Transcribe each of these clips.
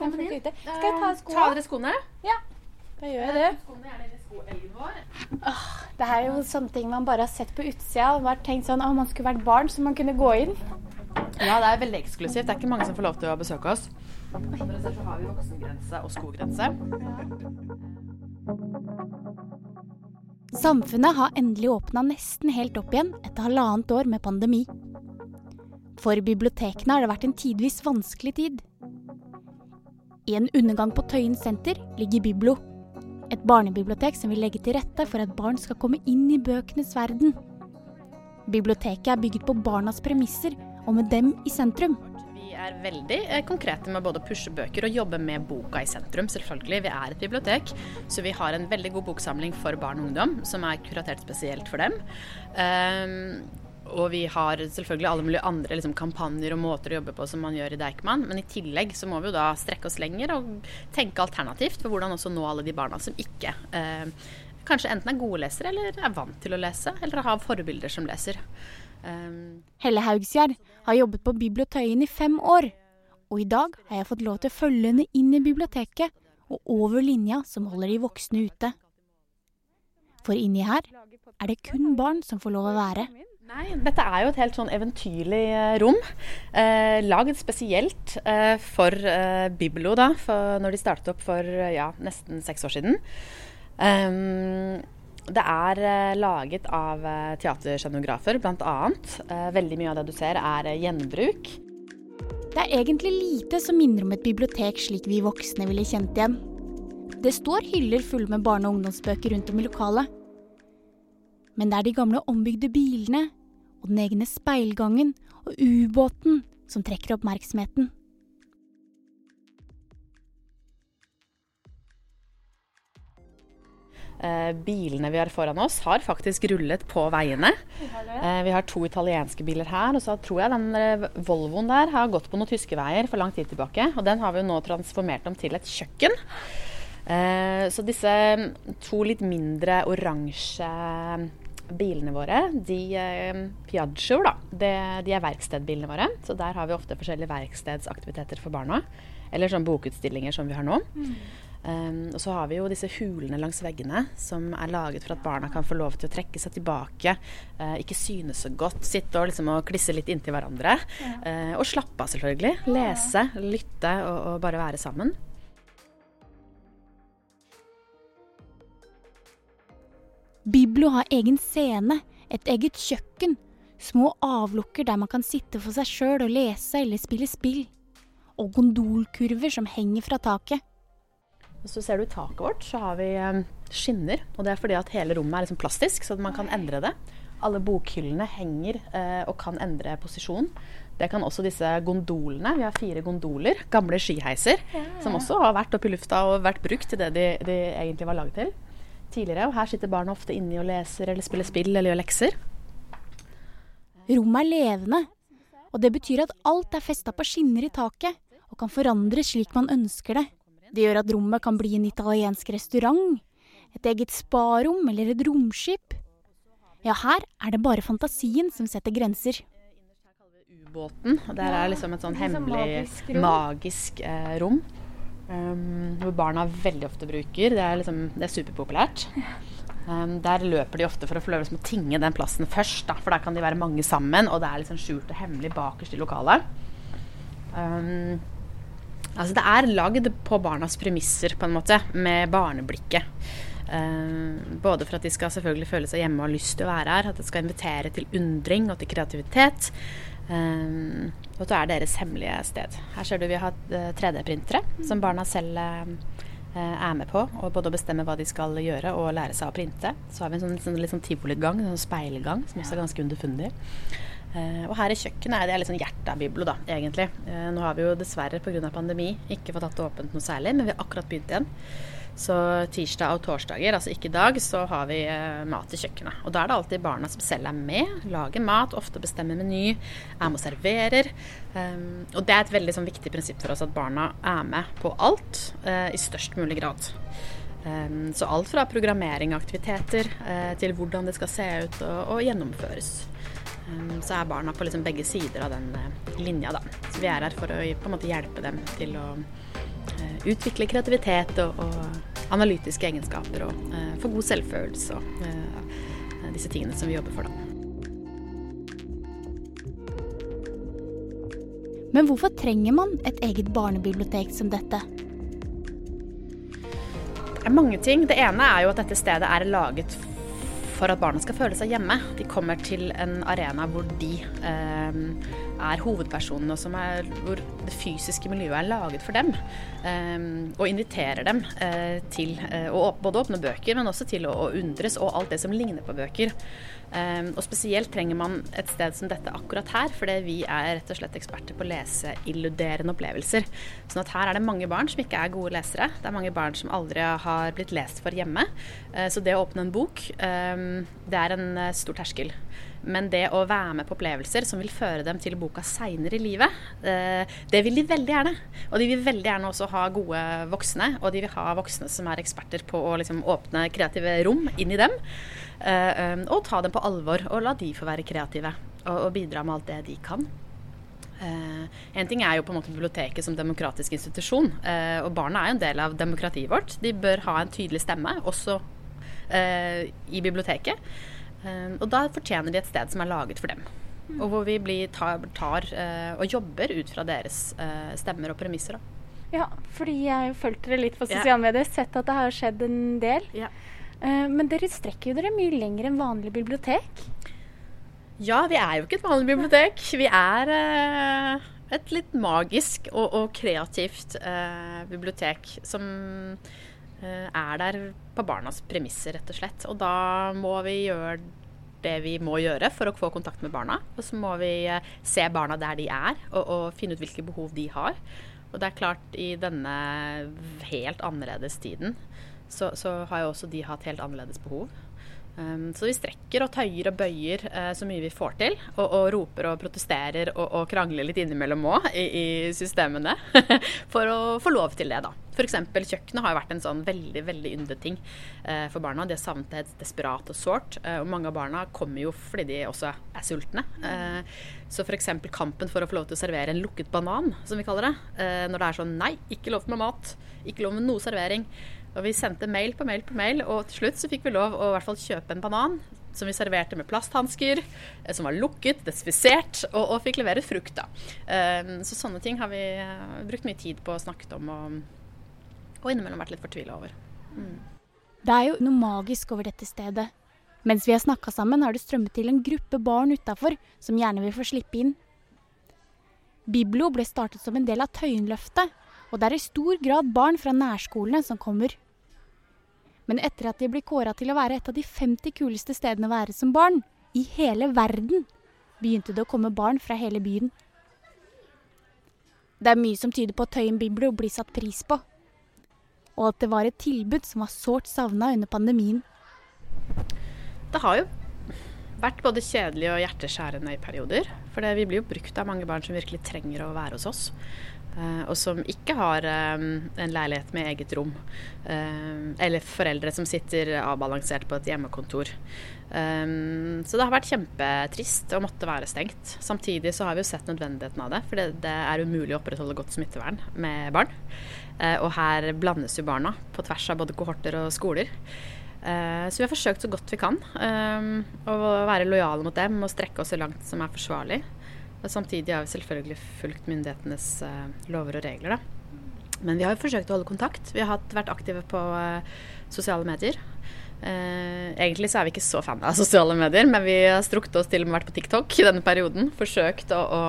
kom folk ute. Skal jeg ta skoene? Ta av dere skoene. Ja, da gjør jeg det. Skoene er nede skoelgen vår. Det er jo sånne ting man bare har sett på utsida og bare tenkt sånn, å, man skulle vært barn så man kunne gå inn. Ja, det er veldig eksklusivt. Det er ikke mange som får lov til å besøke oss. Som dere ser, så har vi voksengrense og skogrense. Samfunnet har endelig åpna nesten helt opp igjen etter halvannet år med pandemi. For bibliotekene har det vært en tidvis vanskelig tid. I en undergang på Tøyen senter ligger Biblo. Et barnebibliotek som vil legge til rette for at barn skal komme inn i bøkenes verden. Biblioteket er bygget på barnas premisser, og med dem i sentrum. Vi er veldig eh, konkrete med både å pushe bøker og jobbe med boka i sentrum, selvfølgelig. Vi er et bibliotek, så vi har en veldig god boksamling for barn og ungdom, som er kuratert spesielt for dem. Um, og vi har selvfølgelig alle mulige andre liksom, kampanjer og måter å jobbe på som man gjør i Deichman. Men i tillegg så må vi jo da strekke oss lenger og tenke alternativt for hvordan også nå alle de barna som ikke eh, kanskje enten er gode lesere eller er vant til å lese, eller har forbilder som leser. Um, Helle Haugsgjerd har jobbet på Bibliotøyen i fem år. Og i dag har jeg fått lov til å følge henne inn i biblioteket og over linja som holder de voksne ute. For inni her er det kun barn som får lov å være. Nei, dette er jo et helt sånn eventyrlig eh, rom. Eh, lagd spesielt eh, for eh, Biblo, da, for når de startet opp for eh, ja, nesten seks år siden. Um, det er eh, laget av eh, teaterscenografer, bl.a. Eh, veldig mye av det du ser, er gjenbruk. Det er egentlig lite som minner om et bibliotek slik vi voksne ville kjent igjen. Det står hyller fulle med barne- og ungdomsbøker rundt om i lokalet. Men det er de gamle ombygde bilene og den egne speilgangen og ubåten som trekker oppmerksomheten. Eh, bilene vi har foran oss, har faktisk rullet på veiene. Eh, vi har to italienske biler her, og så tror jeg den eh, Volvoen der har gått på noen tyske veier for lang tid tilbake. Og den har vi jo nå transformert om til et kjøkken. Så disse to litt mindre oransje bilene våre, de eh, Piaggio, da, det, de er verkstedbilene våre. Så der har vi ofte forskjellige verkstedsaktiviteter for barna. Eller sånn bokutstillinger som vi har nå. Um, og så har vi jo disse hulene langs veggene som er laget for at barna kan få lov til å trekke seg tilbake, uh, ikke synes så godt, sitte og, liksom, og klisse litt inntil hverandre. Uh, og slappe av, selvfølgelig. Lese, lytte og, og bare være sammen. Biblo har egen scene, et eget kjøkken, små avlukker der man kan sitte for seg sjøl og lese eller spille spill, og gondolkurver som henger fra taket. Så ser du taket vårt, så har vi um, skinner. Og det er fordi at hele rommet er liksom plastisk, så man kan endre det. Alle bokhyllene henger eh, og kan endre posisjon. Det kan også disse gondolene. Vi har fire gondoler, gamle skiheiser, ja, ja. som også har vært oppe i lufta og vært brukt til det de, de egentlig var laget til tidligere. Og her sitter barna ofte inni og leser eller spiller spill eller gjør lekser. Rommet er levende, og det betyr at alt er festa på skinner i taket og kan forandres slik man ønsker det. Det gjør at rommet kan bli en italiensk restaurant, et eget sparom eller et romskip. Ja, her er det bare fantasien som setter grenser. Ubåten. Der er liksom et sånn hemmelig, magisk rom. Magisk, eh, rom um, hvor barna veldig ofte bruker. Det er, liksom, det er superpopulært. Um, der løper de ofte for å få liksom, tinge den plassen først, da, for der kan de være mange sammen, og det er liksom skjult og hemmelig bakerst i lokalet. Um, altså det er lagd på barnas premisser, på en måte, med barneblikket. Um, både for at de skal selvfølgelig føle seg hjemme og ha lyst til å være her, at det skal invitere til undring og til kreativitet. Um, og det er deres hemmelige sted. Her ser du vi har 3D-printere mm. som barna selv uh, er med på. Og både å bestemme hva de skal gjøre og lære seg å printe. Så har vi en sånn, sånn, litt sånn tivoligang, en sånn speilgang, som også er ganske underfundig. Uh, og her i kjøkkenet er det litt sånn hjertet av Biblo, da, egentlig. Uh, nå har vi jo dessverre pga. pandemi ikke fått hatt det åpent noe særlig, men vi har akkurat begynt igjen. Så tirsdag og torsdager, altså ikke i dag, så har vi uh, mat i kjøkkenet. Og da er det alltid barna som selv er med, lager mat, ofte bestemmer meny, er med og serverer. Um, og det er et veldig sånn, viktig prinsipp for oss at barna er med på alt i størst mulig grad. Um, så alt fra programmering av aktiviteter til hvordan det skal se ut og, og gjennomføres. Um, så er barna på liksom begge sider av den uh, linja, da. Så vi er her for å på en måte hjelpe dem til å utvikle kreativitet og, og analytiske egenskaper og få god selvfølelse og disse tingene som vi jobber for, da. Men hvorfor trenger man et eget barnebibliotek som dette? Det er mange ting. Det ene er jo at dette stedet er laget for at barna skal føle seg hjemme. De kommer til en arena hvor de eh, er hovedpersonene, og er, hvor det fysiske miljøet er laget for dem. Eh, og inviterer dem eh, til eh, å både åpne bøker, men også til å, undres, og alt det som ligner på bøker. Um, og spesielt trenger man et sted som dette akkurat her, fordi vi er rett og slett eksperter på å lese illuderende opplevelser. Sånn at her er det mange barn som ikke er gode lesere. Det er mange barn som aldri har blitt lest for hjemme. Uh, så det å åpne en bok, um, det er en stor terskel. Men det å være med på opplevelser som vil føre dem til boka seinere i livet, uh, det vil de veldig gjerne. Og de vil veldig gjerne også ha gode voksne, og de vil ha voksne som er eksperter på å liksom, åpne kreative rom inn i dem. Eh, um, og ta dem på alvor og la de få være kreative og bidra med alt det de kan. Uh, en ting er jo på en måte biblioteket som demokratisk institusjon, uh, og barna er jo en del av demokratiet vårt. De bør ha en tydelig stemme, også uh, i biblioteket. Og da fortjener de et sted som er laget for dem. Mm. Og hvor vi blir, tar, tar og jobber ut fra deres stemmer og premisser. Da. Ja, fordi jeg har jo fulgt dere litt på sosiale ja. medier, sett at det har skjedd en del. Ja. Eh, men dere strekker jo dere mye lenger enn vanlig bibliotek? Ja, vi er jo ikke et vanlig bibliotek. Vi er uh, et litt magisk og, og kreativt bibliotek som er der på barnas premisser, rett og slett. Og da må vi gjøre det vi må gjøre for å få kontakt med barna. Og så må vi se barna der de er, og, og finne ut hvilke behov de har. Og det er klart, i denne helt annerledes tiden så, så, har jo også de hatt helt annerledes behov. Um, så vi strekker og tøyer og bøyer uh, så mye vi får til. Og, og roper og protesterer og, og krangler litt innimellom òg i, i, systemene. for å få lov til det, da. F.eks. kjøkkenet har vært en sånn veldig veldig yndet ting uh, for barna. De har savnet det desperat og sårt. Uh, og mange av barna kommer jo fordi de også er sultne. så f.eks. kampen for å få lov til å servere en lukket banan, som vi kaller det. når det er sånn nei, ikke lov med mat. Ikke lov med noe servering. Og vi sendte mail på mail på mail, og til slutt så fikk vi lov å i hvert fall kjøpe en banan som vi serverte med plasthansker, eh, som var lukket, desinfisert, og, og, fikk levere frukt. da. Um, så sånne ting har vi uh, brukt mye tid på å snakke om, og, og innimellom vært litt fortvila over. Mm. Det er jo noe magisk over dette stedet. Mens vi har snakka sammen, har det strømmet til en gruppe barn utafor som gjerne vil få slippe inn. Biblo ble startet som en del av Tøyenløftet, og det er i stor grad barn fra nærskolene som kommer. Men etter at de blir kåra til å være et av de 50 kuleste stedene å være som barn, i hele verden, begynte det å komme barn fra hele byen. Det er mye som tyder på at Tøyen Biblo blir satt pris på, og at det var et tilbud som var sårt savna under pandemien. Det har jo vært både kjedelig og hjerteskjærende i perioder. For vi blir jo brukt av mange barn som virkelig trenger å være hos oss. Uh, og som ikke har um, en leilighet med eget rom. Uh, eller foreldre som sitter avbalansert på et hjemmekontor. Så det har vært kjempetrist å måtte være stengt. Samtidig så har vi jo sett nødvendigheten av det. For det, det er umulig å opprettholde godt smittevern med barn. Og her blandes jo barna på tvers av både kohorter og skoler. Så vi har forsøkt så godt vi kan um, å være lojale mot dem og strekke oss så langt som er forsvarlig. Og samtidig har vi selvfølgelig fulgt myndighetenes uh, lover og regler. Da. Men vi har jo forsøkt å holde kontakt. Vi har vært aktive på sosiale medier. Egentlig så er vi ikke så fan av sosiale medier, men vi har strukket oss til og med vært på TikTok i denne perioden. Forsøkt å, å,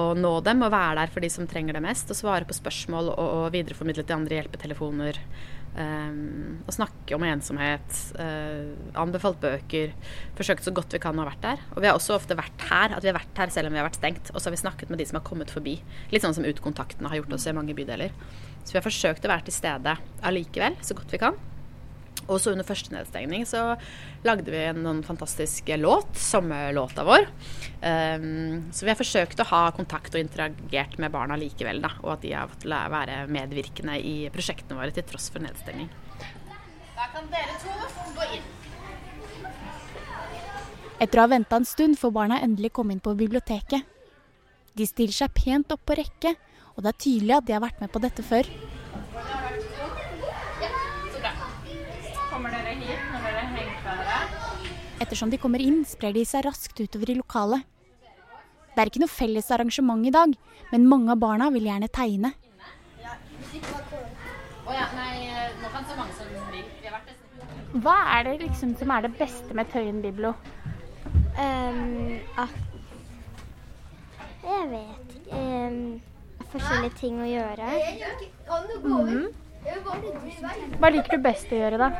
å, nå dem og være der for de som trenger det mest. Og svare på spørsmål og, og videreformidle til andre hjelpetelefoner. Um, å snakke om ensomhet, uh, anbefalt bøker. Forsøkt så godt vi kan å ha vært der. Og vi har også ofte vært her, at vi har vært her selv om vi har vært stengt. Og så har vi snakket med de som har kommet forbi. Litt sånn som Utkontaktene har gjort også i mange bydeler. Så vi har forsøkt å være til stede allikevel, så godt vi kan. Og så under første nedstengning så lagde vi en, noen fantastisk låt, sommerlåta vår. Um, så vi har forsøkt å ha kontakt og interagert med barna likevel, da. Og at de har fått være medvirkende i prosjektene våre til tross for nedstengning. Da kan dere to gå inn. Etter å ha venta en stund får barna endelig komme inn på biblioteket. De stiller seg pent opp på rekke og det er tydelig at de har vært med på dette før. Ettersom de kommer inn, sprer de seg raskt utover i lokalet. Det er ikke noe felles arrangement i dag, men mange av barna vil gjerne tegne. Hva er det liksom som er det beste med Tøyen biblo? Um, at Jeg vet ikke. Um, forskjellige ting å gjøre. Hva liker du best å gjøre, da?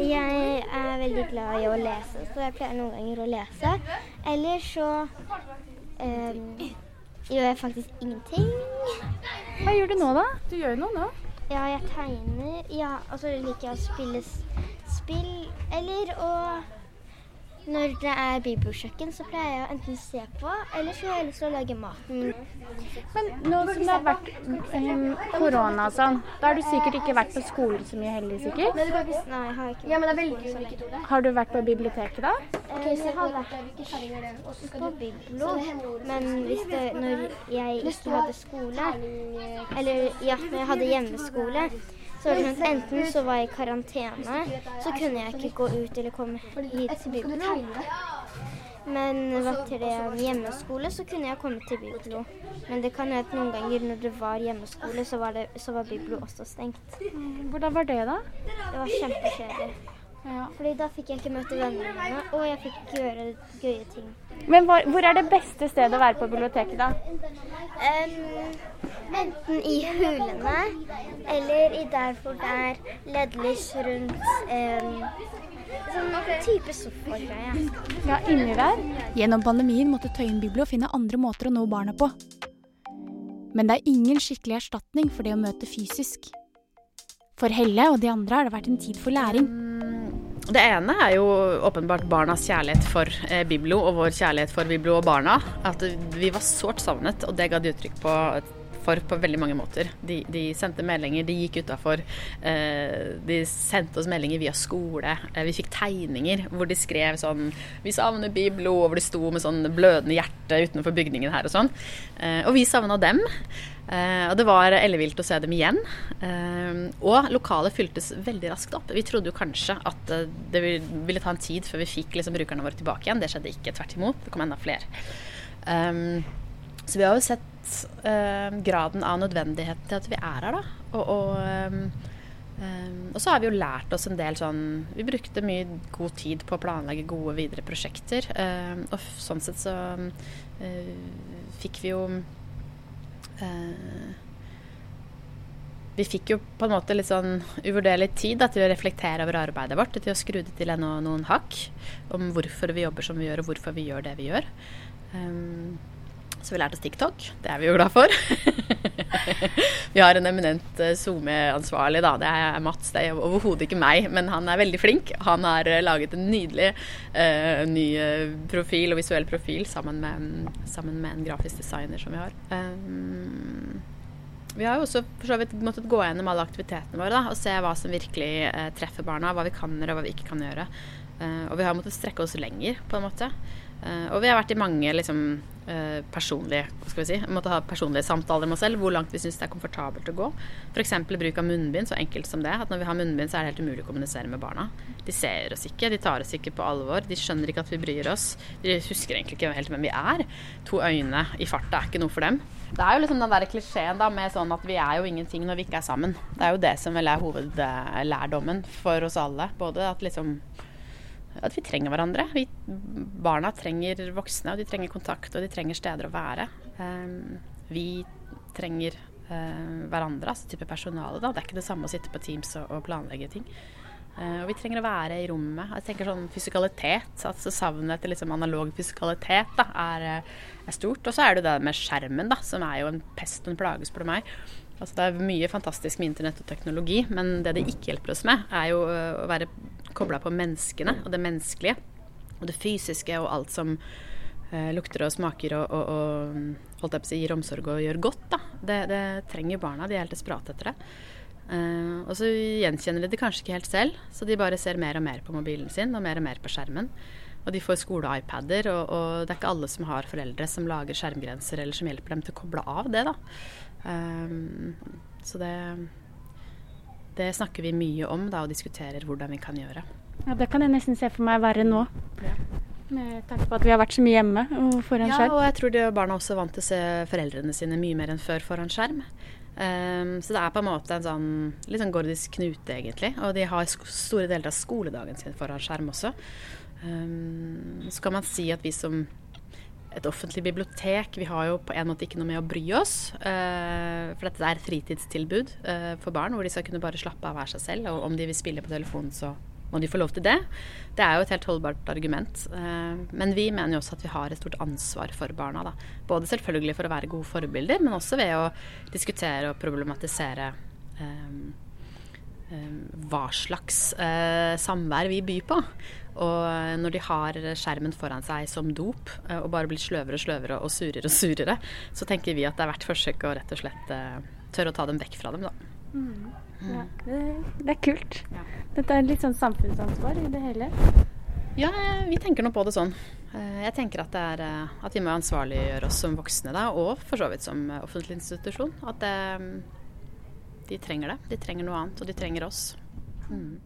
Jeg er veldig glad i å lese, så jeg pleier noen ganger å lese. Eller så um, gjør jeg faktisk ingenting. Hva gjør du nå, da? Du gjør jo noe nå. Ja, jeg tegner. Ja, og så liker jeg å spille spill. Eller å Når det er bibelkjøkken, så pleier jeg å enten se på, eller så har jeg lyst til å lage maten. Men nå som det har vært em, korona og sånn, da har du sikkert ikke vært på skolen så mye heller, sikkert? Nei, jeg har ikke vært på Har du vært på biblioteket, da? Eh, Jeg har vært på biblo, men hvis det, når jeg ikke hadde skole, eller ja, når jeg hadde hjemmeskole, så var det sånn enten så var jeg i karantene, så kunne jeg ikke gå ut eller komme hit til biblo. Men var til det hjemmeskole, så kunne jeg komme til biblo. Men det kan hende noen ganger når det var hjemmeskole, så var, det, så var biblo også stengt. Hvordan var det, da? Det var kjempekjedelig. Fordi da fikk jeg ikke møte vennene mine, og jeg fikk ikke gjøre gøye ting. Men hvor, hvor er det beste stedet å være på biblioteket, da? Enten i hulene eller i der hvor det er LED-lys rundt um, Sånn type sofagreie. Ja, inni der. Gjennom pandemien måtte Tøyen biblo finne andre måter å nå barna på. Men det er ingen skikkelig erstatning for det å møte fysisk. For Helle og de andre har det vært en tid for læring. Det ene er jo åpenbart barnas kjærlighet for eh, Biblo og vår kjærlighet for Biblo og barna. At vi var sårt savnet, og det ga de uttrykk på, for på veldig mange måter. De, de sendte meldinger, de gikk utafor. Eh, de sendte oss meldinger via skole. Eh, vi fikk tegninger hvor de skrev sånn 'Vi savner Biblo', hvor de sto med sånn blødende hjerte utenfor bygningen her og sånn. Eh, og vi savna dem. Uh, og det var ellevilt å se dem igjen. Uh, og lokalet fyltes veldig raskt opp. Vi trodde jo kanskje at uh, det vil- ville ta en tid før vi fikk liksom, brukerne våre tilbake igjen. Det skjedde ikke. Tvert imot. Det kom enda flere. Um, så vi har jo sett eh, graden av nødvendigheten til at vi er her, da. Og, og, um, og så har vi jo lært oss en del sånn Vi brukte mye god tid på å planlegge gode videre prosjekter. Eh, og sånn sett så eh, fikk vi jo eh, vi fikk jo på en måte litt sånn uvurderlig tid da, til å reflektere over arbeidet vårt, til å skru det til ennå noen hakk om hvorfor vi jobber som vi gjør, og hvorfor vi gjør det vi gjør. Um, så vi lærte oss TikTok. Det er vi jo glad for. vi har en eminent eh, SoMe-ansvarlig, da. Det er Mats. Det er overhodet ikke meg, men han er veldig flink. Han har eh, laget en nydelig uh, ny profil og visuell profil sammen med, sammen med en grafisk designer som vi har. Um, vi har jo også for så vidt måttet gå gjennom alle aktivitetene våre da, og se hva som virkelig uh, treffer barna. Hva vi kan gjøre og hva vi ikke kan gjøre. Uh, og vi har måttet strekke oss lenger, på en måte. Eh, og vi har vært i mange liksom, eh, personlige hva skal vi si, måtte ha personlige samtaler med oss selv. Hvor langt vi syns det er komfortabelt å gå. F.eks. bruk av munnbind, så enkelt som det. At når vi har munnbind, så er det helt umulig å kommunisere med barna. De ser oss ikke, de tar oss ikke på alvor. De skjønner ikke at vi bryr oss. De husker egentlig ikke helt hvem vi er. To øyne i farta er ikke noe for dem. Det er jo liksom den der klisjeen da, med sånn at vi er jo ingenting når vi ikke er sammen. Det er jo det som vel er hovedlærdommen for oss alle. Både at liksom at vi trenger hverandre. Vi, barna trenger voksne, og de trenger kontakt, og de trenger steder å være. Um, vi trenger uh, hverandre, altså type personale. Da. Det er ikke det samme å sitte på Teams og, og planlegge ting. Uh, og vi trenger å være i rommet. Jeg tenker sånn fysikalitet, altså Savnet etter liksom analog fysikalitet da, er, er stort. Og så er det det med skjermen, da, som er jo en pest og en plage, spør du meg. Altså, det er mye fantastisk med internett og teknologi, men det det ikke hjelper oss med, er jo uh, å være kobla på menneskene og det menneskelige. Og det fysiske og alt som uh, lukter og smaker og, og, og holdt jeg på å si, gir omsorg og gjør godt. Da. Det, det trenger barna. De er helt desperate etter det. Uh, og så gjenkjenner de det kanskje ikke helt selv, så de bare ser mer og mer på mobilen sin og mer og mer på skjermen. Og de får skole-iPader, og, og, det er ikke alle som har foreldre som lager skjermgrenser eller som hjelper dem til å koble av det. da. Um, så det, det snakker vi mye om da, og diskuterer hvordan vi kan gjøre. Ja, Det kan jeg nesten se for meg verre nå. Ja. Med tanke på at vi har vært så mye hjemme og foran skjerm. Ja, og jeg tror de barna også er vant til å se foreldrene sine mye mer enn før foran skjerm. Um, så det er på en måte en sånn litt sånn gordisk knute, egentlig. Og de har store deler av skoledagen sin foran skjerm også. Um, så kan man si at vi som et offentlig bibliotek, vi har jo på en måte ikke noe med å bry oss. Uh, for dette er fritidstilbud uh, for barn, hvor de skal kunne bare slappe av hver seg selv. Og om de vil spille på telefonen, så må de få lov til det. Det er jo et helt holdbart argument. Eh, men vi mener jo også at vi har et stort ansvar for barna. Da. Både selvfølgelig for å være gode forbilder, men også ved å diskutere og problematisere um, um, hva slags uh, samvær vi byr på. Og når de har skjermen foran seg som dop og bare blir sløvere og sløvere og surere og surere, så tenker vi at det er verdt forsøk å rett og slett uh, tørre å ta dem vekk fra dem, da. Mm. Ja, det, det, er kult. Ja. Dette er litt sånn samfunnsansvar i det hele. Ja, vi tenker nå på det sånn. Eh, jeg tenker at, er, eh, at vi må ansvarliggjøre oss som voksne, da, og for så vidt som offentlig institusjon. At det, de trenger det. De trenger noe annet, og de trenger oss. Mm.